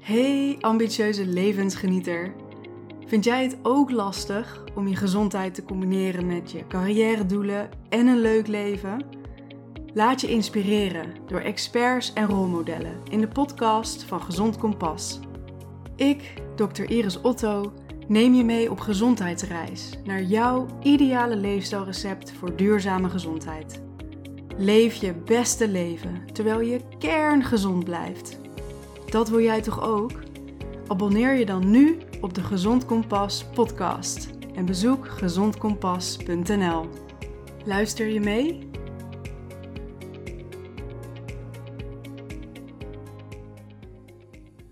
Hey ambitieuze levensgenieter. Vind jij het ook lastig om je gezondheid te combineren met je carrière doelen en een leuk leven? Laat je inspireren door experts en rolmodellen in de podcast van Gezond Kompas. Ik, Dr. Iris Otto, neem je mee op gezondheidsreis naar jouw ideale leefstijlrecept voor duurzame gezondheid. Leef je beste leven terwijl je kerngezond blijft. Dat wil jij toch ook? Abonneer je dan nu op de Gezond Kompas podcast en bezoek gezondkompas.nl. Luister je mee?